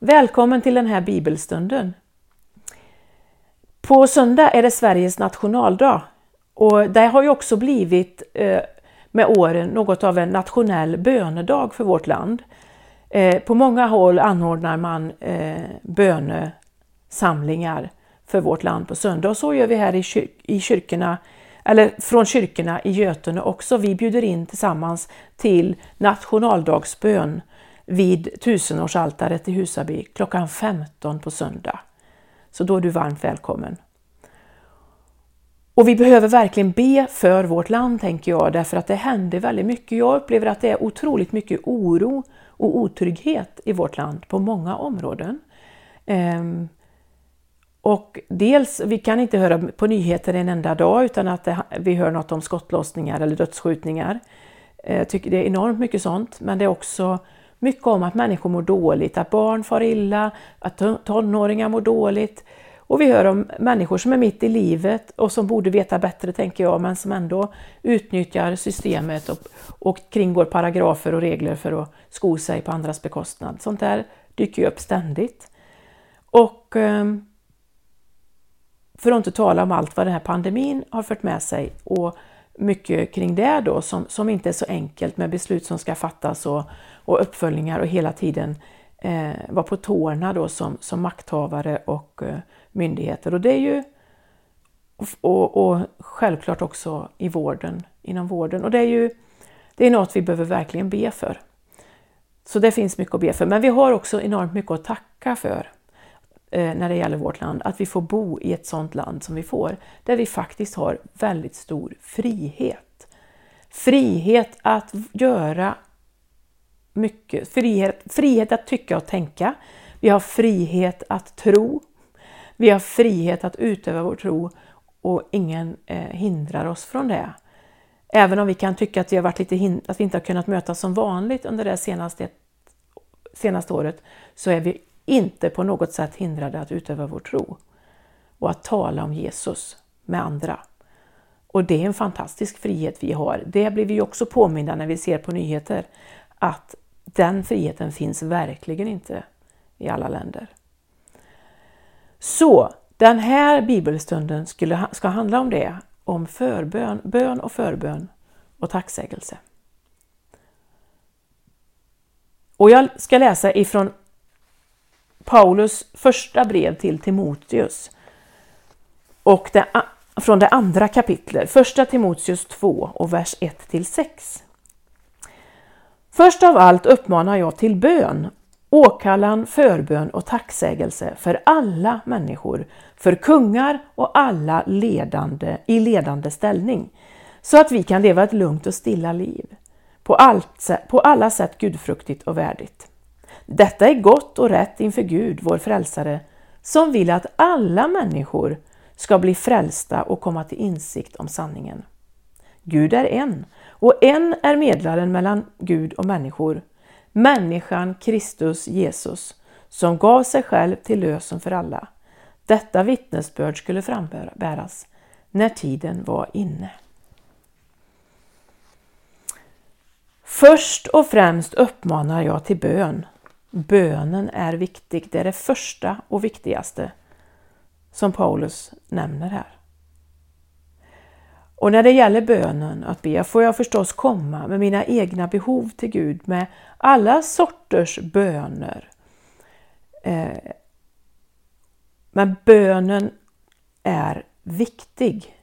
Välkommen till den här bibelstunden. På söndag är det Sveriges nationaldag och det har ju också blivit eh, med åren något av en nationell bönedag för vårt land. Eh, på många håll anordnar man eh, bönesamlingar för vårt land på söndag och så gör vi här i, kyr i kyrkorna, eller från kyrkorna i Götene också. Vi bjuder in tillsammans till nationaldagsbön vid tusenårsaltaret i Husaby klockan 15 på söndag. Så då är du varmt välkommen. Och vi behöver verkligen be för vårt land, tänker jag, därför att det händer väldigt mycket. Jag upplever att det är otroligt mycket oro och otrygghet i vårt land på många områden. Ehm, och dels, vi kan inte höra på nyheter en enda dag utan att det, vi hör något om skottlossningar eller dödsskjutningar. Jag tycker det är enormt mycket sånt, men det är också mycket om att människor mår dåligt, att barn far illa, att tonåringar mår dåligt. Och vi hör om människor som är mitt i livet och som borde veta bättre, tänker jag, men som ändå utnyttjar systemet och, och kringgår paragrafer och regler för att sko sig på andras bekostnad. Sånt där dyker ju upp ständigt. Och ehm, för att inte tala om allt vad den här pandemin har fört med sig och mycket kring det då som, som inte är så enkelt med beslut som ska fattas och, och uppföljningar och hela tiden eh, vara på tårna då som, som makthavare och eh, myndigheter. Och det är ju och, och, självklart också i vården, inom vården. Och det är ju det är något vi behöver verkligen be för. Så det finns mycket att be för. Men vi har också enormt mycket att tacka för eh, när det gäller vårt land. Att vi får bo i ett sådant land som vi får, där vi faktiskt har väldigt stor frihet. Frihet att göra mycket. Frihet, frihet att tycka och tänka. Vi har frihet att tro. Vi har frihet att utöva vår tro och ingen eh, hindrar oss från det. Även om vi kan tycka att vi, har varit lite att vi inte har kunnat mötas som vanligt under det senaste, senaste året, så är vi inte på något sätt hindrade att utöva vår tro och att tala om Jesus med andra. Och det är en fantastisk frihet vi har. Det blir vi också påminda när vi ser på nyheter, att den friheten finns verkligen inte i alla länder. Så den här bibelstunden skulle, ska handla om det, om förbön, bön och förbön och tacksägelse. Och jag ska läsa ifrån Paulus första brev till Timoteus och det, från det andra kapitlet, första Timoteus 2 och vers 1 till 6. Först av allt uppmanar jag till bön, åkallan, förbön och tacksägelse för alla människor, för kungar och alla ledande i ledande ställning, så att vi kan leva ett lugnt och stilla liv, på, allt, på alla sätt gudfruktigt och värdigt. Detta är gott och rätt inför Gud, vår frälsare, som vill att alla människor ska bli frälsta och komma till insikt om sanningen. Gud är en och en är medlaren mellan Gud och människor, människan Kristus Jesus, som gav sig själv till lösen för alla. Detta vittnesbörd skulle frambäras när tiden var inne. Först och främst uppmanar jag till bön. Bönen är viktig, det är det första och viktigaste som Paulus nämner här. Och när det gäller bönen att be får jag förstås komma med mina egna behov till Gud med alla sorters böner. Eh, men bönen är viktig.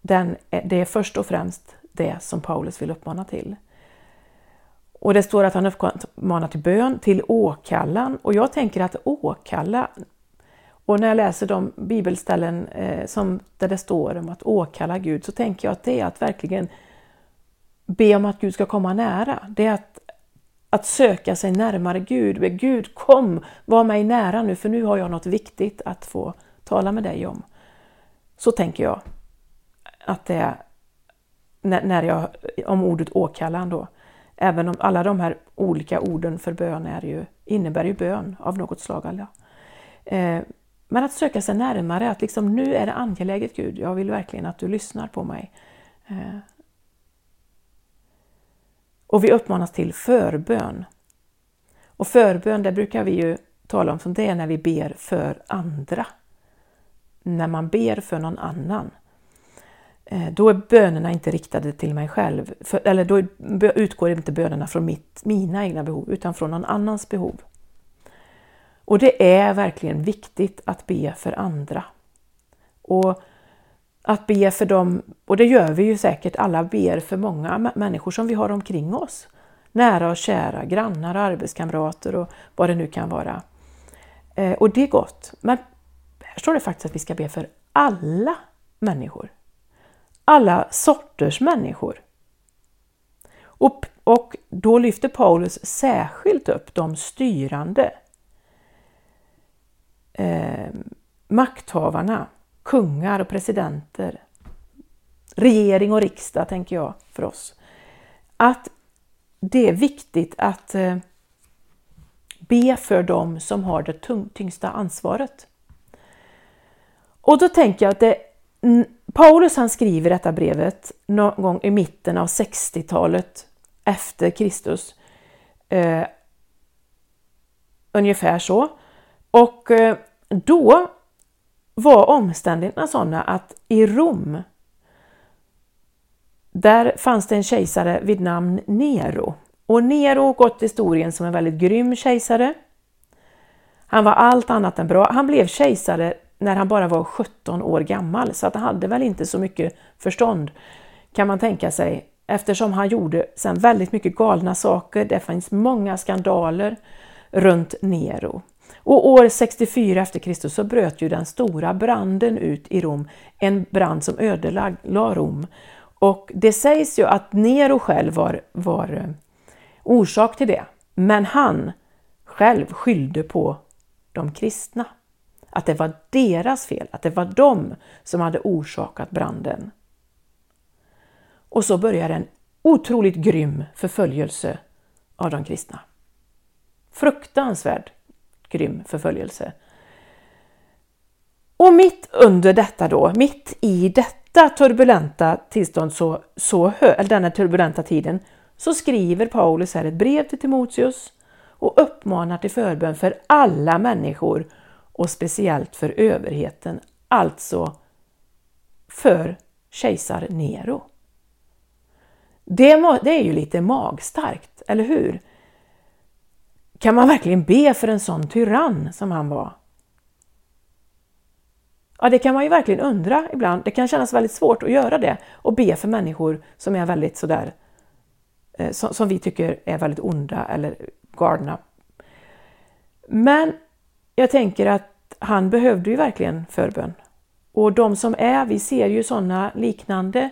Den, det är först och främst det som Paulus vill uppmana till. Och det står att han uppmanar till bön, till åkallan. Och jag tänker att åkalla och när jag läser de bibelställen eh, som, där det står om att åkalla Gud så tänker jag att det är att verkligen be om att Gud ska komma nära. Det är att, att söka sig närmare Gud. Gud kom, var mig nära nu för nu har jag något viktigt att få tala med dig om. Så tänker jag att det är när jag, om ordet åkallan då. Även om alla de här olika orden för bön är ju, innebär ju bön av något slag. Alla. Eh, men att söka sig närmare, att liksom nu är det angeläget Gud, jag vill verkligen att du lyssnar på mig. Eh. Och vi uppmanas till förbön. Och förbön, det brukar vi ju tala om som det är när vi ber för andra. När man ber för någon annan. Eh, då är bönerna inte riktade till mig själv, för, eller då utgår inte bönerna från mitt, mina egna behov utan från någon annans behov. Och det är verkligen viktigt att be för andra. Och att be för dem, och det gör vi ju säkert, alla ber för många människor som vi har omkring oss. Nära och kära, grannar, och arbetskamrater och vad det nu kan vara. Eh, och det är gott. Men här står det faktiskt att vi ska be för alla människor. Alla sorters människor. Och, och då lyfter Paulus särskilt upp de styrande, eh, makthavarna, kungar och presidenter, regering och riksdag tänker jag för oss. Att det är viktigt att eh, be för dem som har det tyngsta ansvaret. Och då tänker jag att det, Paulus han skriver detta brevet någon gång i mitten av 60-talet efter Kristus. Eh, ungefär så. Och eh, då var omständigheterna sådana att i Rom där fanns det en kejsare vid namn Nero. Och Nero har gått historien som en väldigt grym kejsare. Han var allt annat än bra. Han blev kejsare när han bara var 17 år gammal, så att han hade väl inte så mycket förstånd kan man tänka sig, eftersom han gjorde sen väldigt mycket galna saker. Det finns många skandaler runt Nero. Och år 64 efter Kristus så bröt ju den stora branden ut i Rom, en brand som ödelade Rom. Och det sägs ju att Nero själv var, var eh, orsak till det, men han själv skyllde på de kristna. Att det var deras fel, att det var de som hade orsakat branden. Och så börjar en otroligt grym förföljelse av de kristna. Fruktansvärd grym förföljelse. Och mitt under detta då, mitt i detta turbulenta tillstånd, så, så, eller denna turbulenta tiden, så skriver Paulus här ett brev till Timoteus och uppmanar till förbön för alla människor och speciellt för överheten, alltså för kejsar Nero. Det, det är ju lite magstarkt, eller hur? Kan man verkligen be för en sån tyrann som han var? Ja, det kan man ju verkligen undra ibland. Det kan kännas väldigt svårt att göra det och be för människor som är väldigt sådär, eh, som, som vi tycker är väldigt onda eller galna. Men jag tänker att han behövde ju verkligen förbön. Och de som är, vi ser ju sådana liknande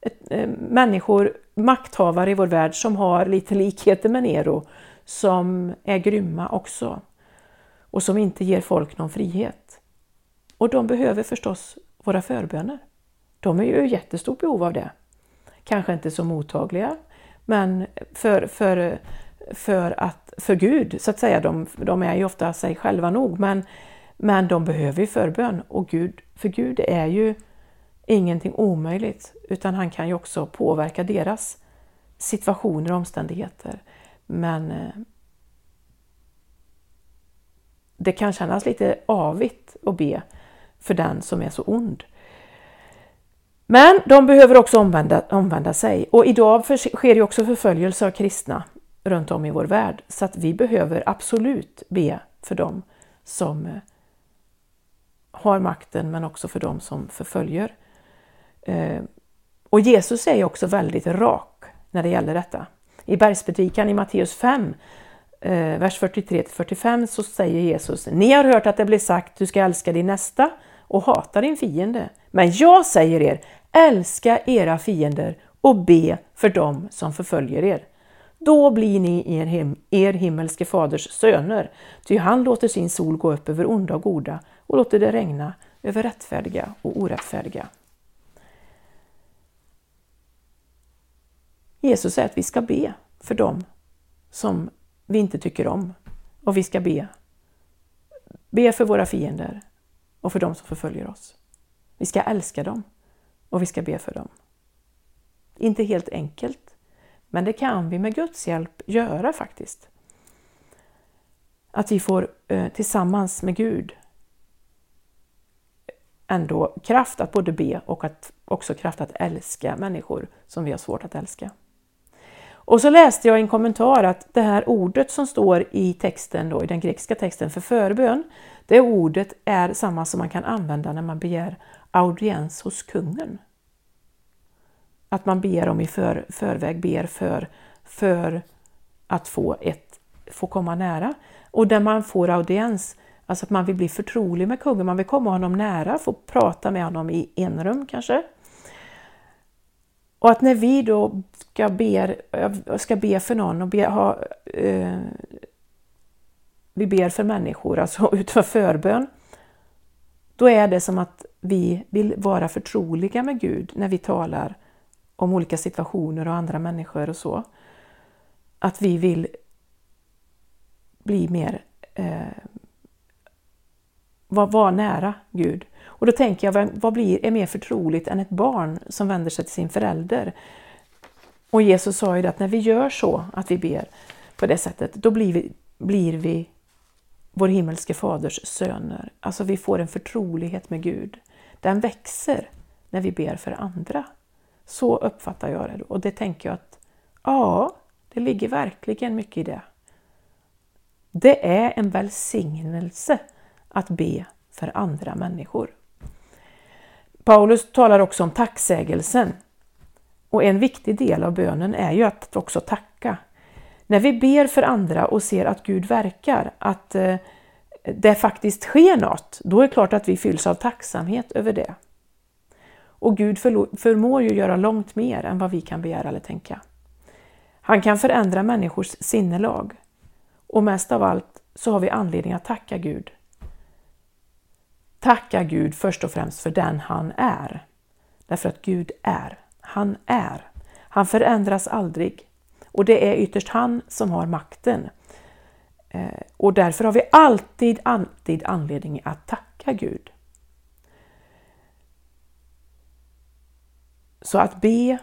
eh, eh, människor, makthavare i vår värld som har lite likheter med Nero, som är grymma också och som inte ger folk någon frihet. Och de behöver förstås våra förböner. De är ju i jättestort behov av det. Kanske inte så mottagliga, men för, för, för, att, för Gud, så att säga, de, de är ju ofta sig själva nog, men, men de behöver ju förbön. Och Gud, för Gud är ju ingenting omöjligt, utan han kan ju också påverka deras situationer och omständigheter. Men eh, det kan kännas lite avigt att be för den som är så ond. Men de behöver också omvända, omvända sig och idag sker ju också förföljelse av kristna runt om i vår värld så att vi behöver absolut be för dem som eh, har makten men också för dem som förföljer. Eh, och Jesus är ju också väldigt rak när det gäller detta. I bergspredikan i Matteus 5, eh, vers 43-45 så säger Jesus Ni har hört att det blir sagt du ska älska din nästa och hata din fiende. Men jag säger er, älska era fiender och be för dem som förföljer er. Då blir ni er, him er himmelske faders söner, ty han låter sin sol gå upp över onda och goda och låter det regna över rättfärdiga och orättfärdiga. Jesus säger att vi ska be för dem som vi inte tycker om. Och vi ska be. Be för våra fiender och för dem som förföljer oss. Vi ska älska dem och vi ska be för dem. Inte helt enkelt, Men det kan vi med Guds hjälp göra faktiskt. Att vi får eh, tillsammans med Gud ändå kraft att både be och att också kraft att älska människor som vi har svårt att älska. Och så läste jag i en kommentar att det här ordet som står i texten, då, i den grekiska texten för förbön, det ordet är samma som man kan använda när man begär audiens hos kungen. Att man ber om i för, förväg, ber för, för att få, ett, få komma nära. Och där man får audiens, alltså att man vill bli förtrolig med kungen, man vill komma honom nära, få prata med honom i enrum kanske. Och att när vi då ska be, ska be för någon och be, ha, eh, vi ber för människor, alltså utför förbön, då är det som att vi vill vara förtroliga med Gud när vi talar om olika situationer och andra människor och så. Att vi vill bli mer, eh, vara var nära Gud. Och då tänker jag, vad blir, är mer förtroligt än ett barn som vänder sig till sin förälder? Och Jesus sa ju det att när vi gör så, att vi ber på det sättet, då blir vi, blir vi vår himmelske faders söner. Alltså vi får en förtrolighet med Gud. Den växer när vi ber för andra. Så uppfattar jag det. Och det tänker jag att ja, det ligger verkligen mycket i det. Det är en välsignelse att be för andra människor. Paulus talar också om tacksägelsen. Och en viktig del av bönen är ju att också tacka. När vi ber för andra och ser att Gud verkar, att eh, det faktiskt sker något, då är det klart att vi fylls av tacksamhet över det. Och Gud förmår ju göra långt mer än vad vi kan begära eller tänka. Han kan förändra människors sinnelag. Och mest av allt så har vi anledning att tacka Gud. Tacka Gud först och främst för den han är. Därför att Gud är. Han är. Han förändras aldrig. Och det är ytterst han som har makten. Eh, och därför har vi alltid, alltid anledning att tacka Gud. Så att be,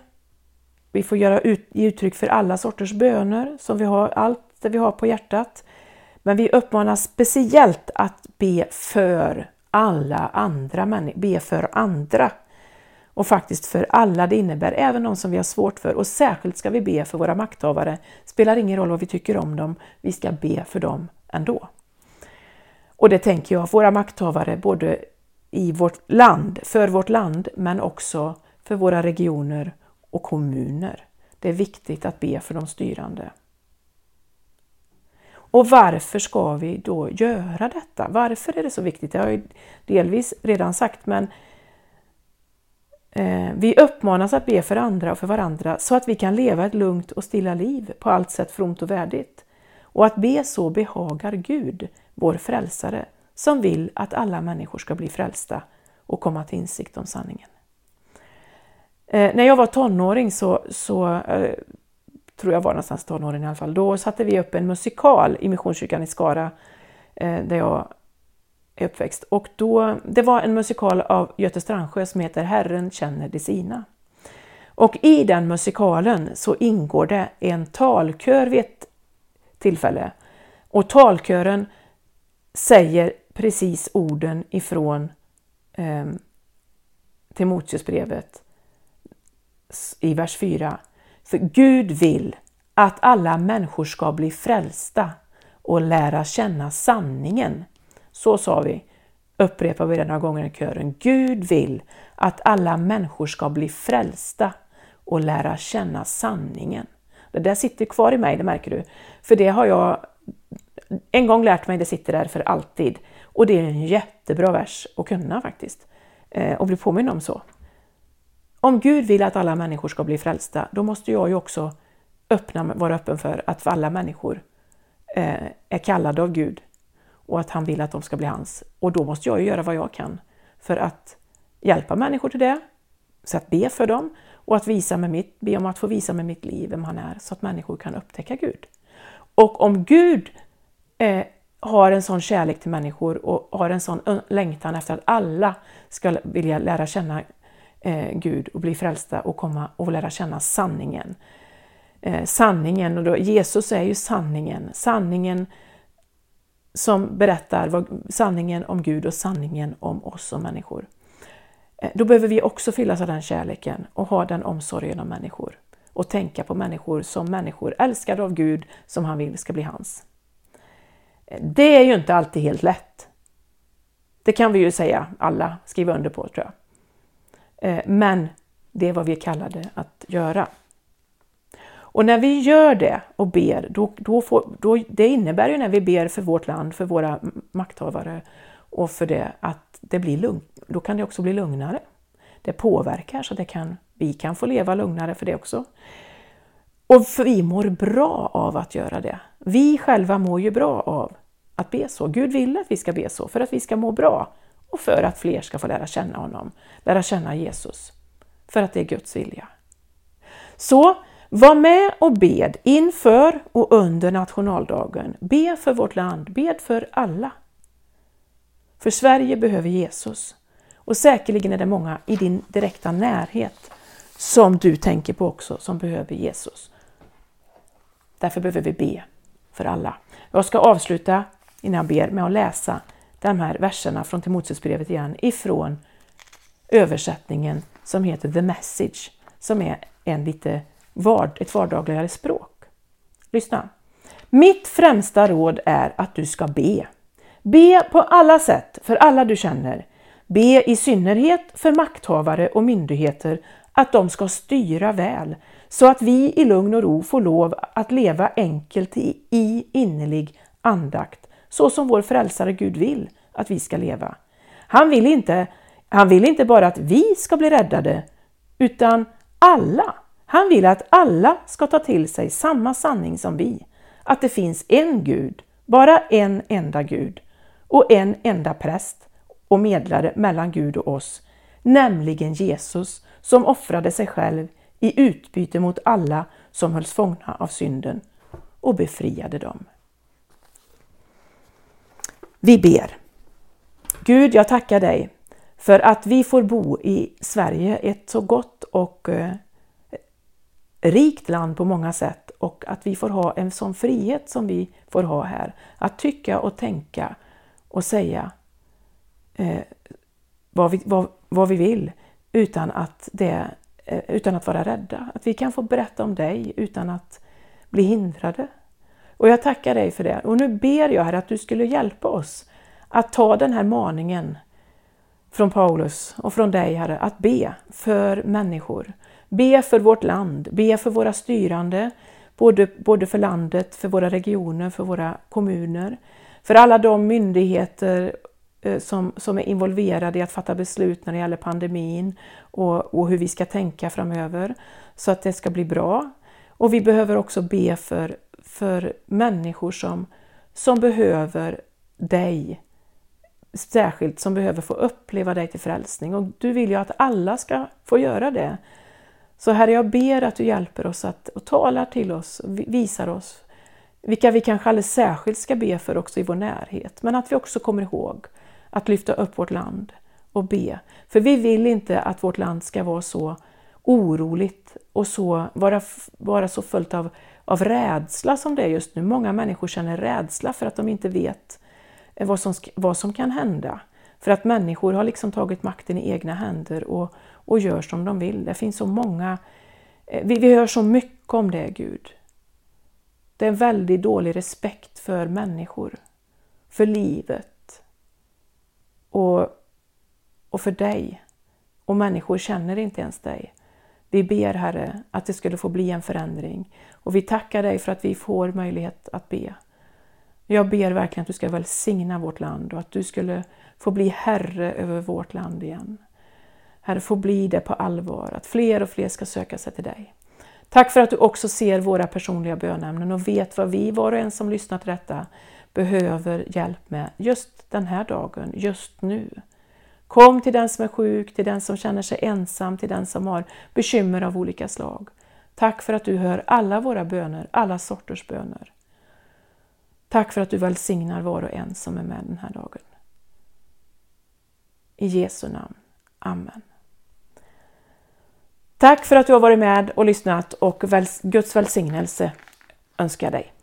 vi får göra ut, ge uttryck för alla sorters böner, som vi har, allt det vi har på hjärtat. Men vi uppmanas speciellt att be för alla andra människor, be för andra. Och faktiskt för alla det innebär, även de som vi har svårt för. Och särskilt ska vi be för våra makthavare. Spelar ingen roll vad vi tycker om dem, vi ska be för dem ändå. Och det tänker jag, våra makthavare både i vårt land, för vårt land, men också för våra regioner och kommuner. Det är viktigt att be för de styrande. Och varför ska vi då göra detta? Varför är det så viktigt? Det har jag delvis redan sagt, men eh, vi uppmanas att be för andra och för varandra så att vi kan leva ett lugnt och stilla liv på allt sätt fromt och värdigt. Och att be så behagar Gud, vår frälsare, som vill att alla människor ska bli frälsta och komma till insikt om sanningen. Eh, när jag var tonåring så, så eh, tror jag var någonstans tonåren i alla fall, då satte vi upp en musikal i Missionskyrkan i Skara eh, där jag är uppväxt. Och då, det var en musikal av Göte Strandsjö som heter Herren känner de sina. Och i den musikalen så ingår det en talkör vid ett tillfälle. Och talkören säger precis orden ifrån eh, Timoteusbrevet i vers 4. För Gud vill att alla människor ska bli frälsta och lära känna sanningen. Så sa vi, upprepar vi det några gånger i kören. Gud vill att alla människor ska bli frälsta och lära känna sanningen. Det där sitter kvar i mig, det märker du. För det har jag en gång lärt mig, det sitter där för alltid. Och det är en jättebra vers att kunna faktiskt. Eh, och bli påminn om så. Om Gud vill att alla människor ska bli frälsta, då måste jag ju också öppna, vara öppen för att alla människor eh, är kallade av Gud och att han vill att de ska bli hans. Och då måste jag ju göra vad jag kan för att hjälpa människor till det, så att be för dem och att visa med mitt, be om att få visa med mitt liv vem han är så att människor kan upptäcka Gud. Och om Gud eh, har en sån kärlek till människor och har en sån längtan efter att alla ska vilja lära känna Eh, Gud och bli frälsta och komma och lära känna sanningen. eh, sanningen och då, Jesus är ju sanningen. Sanningen som berättar vad, sanningen om Gud och sanningen om oss som människor. Eh, då behöver vi också fyllas av den kärleken och ha den omsorgen om människor och tänka på människor som människor älskade av Gud som han vill ska bli hans. Eh, det är ju inte alltid helt lätt. Det kan vi ju säga alla skriva under på tror jag. Eh, men det är vad vi är kallade att göra. Och när vi gör det och ber, då, då får, då, det innebär ju när vi ber för vårt land, för våra makthavare och för det att det blir lugn, då kan det också bli lugnare. Det påverkar så det kan, vi kan få leva lugnare för det också. Och vi mår bra av att göra det. Vi själva mår ju bra av att be så. Gud vill att vi ska be så för att vi ska må bra och för att fler ska få lära känna honom, lära känna Jesus. För att det är Guds vilja. Så var med och bed inför och under nationaldagen. Be för vårt land, bed för alla. För Sverige behöver Jesus. Och säkerligen är det många i din direkta närhet som du tänker på också, som behöver Jesus. Därför behöver vi be för alla. Jag ska avsluta innan jag ber med att läsa de här verserna från Timoteusbrevet igen ifrån översättningen som heter The Message, som är en lite vard, ett vardagligare språk. Lyssna! Mitt främsta råd är att du ska be. Be på alla sätt för alla du känner. Be i synnerhet för makthavare och myndigheter att de ska styra väl, så att vi i lugn och ro får lov att leva enkelt i, i innerlig andakt, så som vår frälsare Gud vill att vi ska leva. Han vill inte, han vill inte bara att vi ska bli räddade, utan alla. Han vill att alla ska ta till sig samma sanning som vi, att det finns en Gud, bara en enda Gud och en enda präst och medlare mellan Gud och oss, nämligen Jesus som offrade sig själv i utbyte mot alla som hölls fångna av synden och befriade dem. Vi ber. Gud, jag tackar dig för att vi får bo i Sverige, ett så gott och eh, rikt land på många sätt och att vi får ha en sån frihet som vi får ha här. Att tycka och tänka och säga eh, vad, vi, vad, vad vi vill utan att, det, eh, utan att vara rädda. Att vi kan få berätta om dig utan att bli hindrade. Och jag tackar dig för det. Och nu ber jag här att du skulle hjälpa oss att ta den här maningen från Paulus och från dig Herre, att be för människor. Be för vårt land, be för våra styrande, både, både för landet, för våra regioner, för våra kommuner, för alla de myndigheter eh, som, som är involverade i att fatta beslut när det gäller pandemin och, och hur vi ska tänka framöver så att det ska bli bra. Och vi behöver också be för, för människor som, som behöver dig särskilt som behöver få uppleva dig till frälsning. Och du vill ju att alla ska få göra det. Så Herre, jag ber att du hjälper oss att, och talar till oss, visar oss vilka vi kanske alldeles särskilt ska be för också i vår närhet. Men att vi också kommer ihåg att lyfta upp vårt land och be. För vi vill inte att vårt land ska vara så oroligt och så, vara, vara så fullt av, av rädsla som det är just nu. Många människor känner rädsla för att de inte vet eh, vad som, vad som kan hända. För att människor har liksom tagit makten i egna händer och, och gör som de vill. Det finns så många, eh, vi, vi hör så mycket om det Gud. Det är en väldigt dålig respekt för människor, för livet och, och för dig. Och människor känner inte ens dig. Vi ber Herre att det skulle få bli en förändring och vi tackar dig för att vi får möjlighet att be. Jag ber verkligen att du ska välsigna vårt land och att du skulle få bli Herre över vårt land igen. Herre, få bli det på allvar, att fler och fler ska söka sig till dig. Tack för att du också ser våra personliga bönämnen och vet vad vi, var och en som lyssnar till detta, behöver hjälp med just den här dagen, just nu. Kom till den som är sjuk, till den som känner sig ensam, till den som har bekymmer av olika slag. Tack för att du hör alla våra böner, alla sorters böner. Tack för att du välsignar var och en som är med den här dagen. I Jesu namn. Amen. Tack för att du har varit med och lyssnat och Guds välsignelse önskar dig.